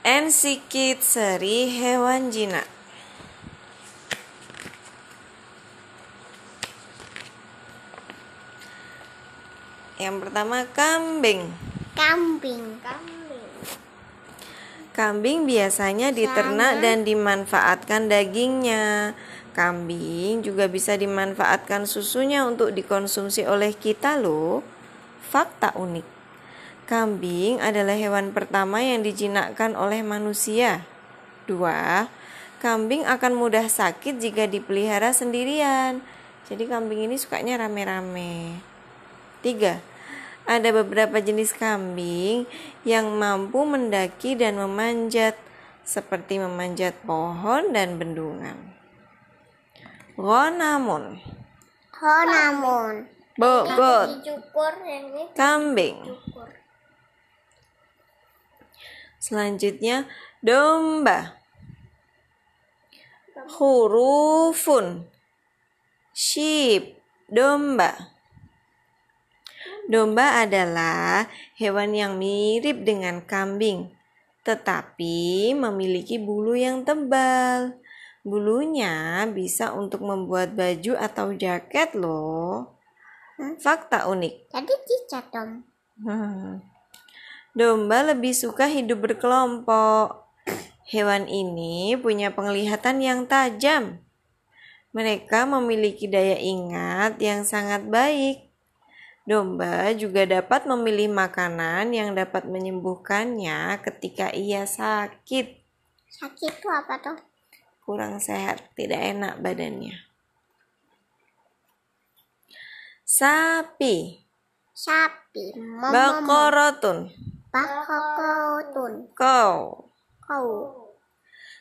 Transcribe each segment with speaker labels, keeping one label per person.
Speaker 1: Ensikit seri hewan jinak. Yang pertama kambing.
Speaker 2: Kambing. Kambing.
Speaker 1: Kambing biasanya diternak dan dimanfaatkan dagingnya. Kambing juga bisa dimanfaatkan susunya untuk dikonsumsi oleh kita loh. Fakta unik. Kambing adalah hewan pertama yang dijinakkan oleh manusia. Dua, kambing akan mudah sakit jika dipelihara sendirian. Jadi kambing ini sukanya rame-rame. Tiga, ada beberapa jenis kambing yang mampu mendaki dan memanjat, seperti memanjat pohon dan bendungan. Ronamun,
Speaker 2: Oh namun.
Speaker 1: bogot,
Speaker 2: Dicukur yang ini
Speaker 1: kambing. Selanjutnya domba. Hurufun. Sheep, domba. Domba adalah hewan yang mirip dengan kambing, tetapi memiliki bulu yang tebal. Bulunya bisa untuk membuat baju atau jaket loh. Fakta unik.
Speaker 2: Tadi cicak dong.
Speaker 1: Hmm. Domba lebih suka hidup berkelompok. Hewan ini punya penglihatan yang tajam. Mereka memiliki daya ingat yang sangat baik. Domba juga dapat memilih makanan yang dapat menyembuhkannya ketika ia sakit,
Speaker 2: Sakit tuh apa tuh?
Speaker 1: kurang sehat, tidak enak badannya. Sapi,
Speaker 2: Sapi.
Speaker 1: Bakorotun,
Speaker 2: Bakokotun.
Speaker 1: kau.
Speaker 2: Kau.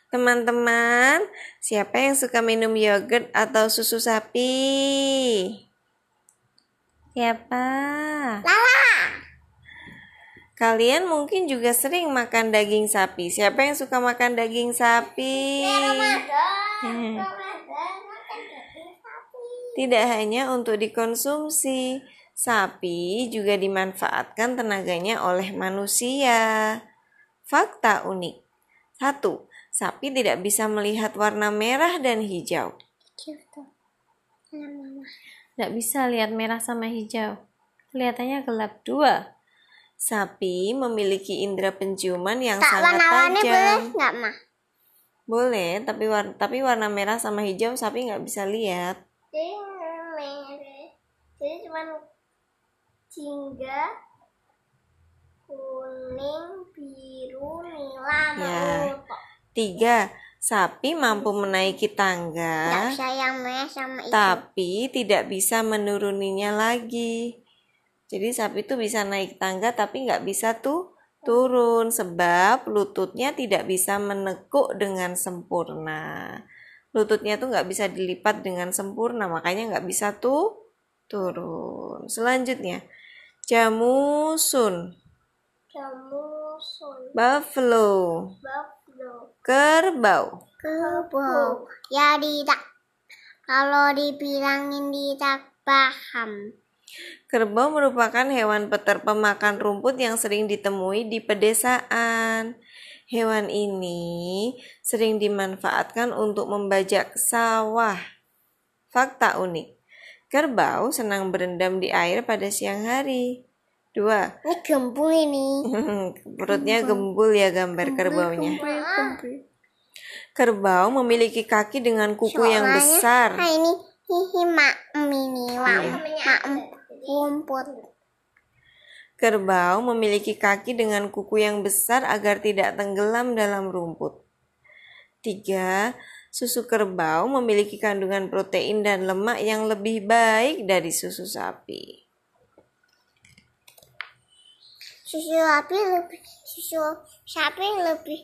Speaker 1: Teman-teman, siapa yang suka minum yogurt atau susu sapi? Siapa?
Speaker 2: Lala.
Speaker 1: Kalian mungkin juga sering makan daging sapi. Siapa yang suka makan daging sapi? Hmm. Tidak hanya untuk dikonsumsi, sapi juga dimanfaatkan tenaganya oleh manusia. Fakta unik. Satu, sapi tidak bisa melihat warna merah dan hijau. Tidak bisa lihat merah sama hijau. Kelihatannya gelap. Dua, sapi memiliki indera penciuman yang
Speaker 2: Tak
Speaker 1: sangat
Speaker 2: warna-warni boleh
Speaker 1: tajam.
Speaker 2: nggak mah?
Speaker 1: Boleh, tapi warna tapi warna merah sama hijau sapi nggak bisa lihat.
Speaker 2: Jadi merah. Jadi cuma jingga, kuning, biru, nila,
Speaker 1: Ya. Tiga, sapi mampu menaiki tangga,
Speaker 2: bisa yang merah sama itu.
Speaker 1: tapi tidak bisa menuruninya lagi. Jadi sapi itu bisa naik tangga tapi nggak bisa tuh turun sebab lututnya tidak bisa menekuk dengan sempurna. Lututnya tuh nggak bisa dilipat dengan sempurna, makanya nggak bisa tuh turun. Selanjutnya, jamusun,
Speaker 2: Jamusun,
Speaker 1: buffalo,
Speaker 2: buffalo,
Speaker 1: kerbau.
Speaker 2: kerbau. Ya tidak. Kalau dibilangin tidak paham.
Speaker 1: Kerbau merupakan hewan peter pemakan rumput yang sering ditemui di pedesaan. Hewan ini sering dimanfaatkan untuk membajak sawah. Fakta unik. Kerbau senang berendam di air pada siang hari. Dua,
Speaker 2: Ini gembul ini.
Speaker 1: perutnya gembul ya gambar kerbaunya. Kerbau memiliki kaki dengan kuku yang
Speaker 2: Soalnya-
Speaker 1: besar.
Speaker 2: Nah ini hihi maem ini maem maem rumput.
Speaker 1: Kerbau memiliki kaki dengan kuku yang besar agar tidak tenggelam dalam rumput. Tiga, susu kerbau memiliki kandungan protein dan lemak yang lebih baik dari susu sapi.
Speaker 2: Susu sapi lebih susu sapi lebih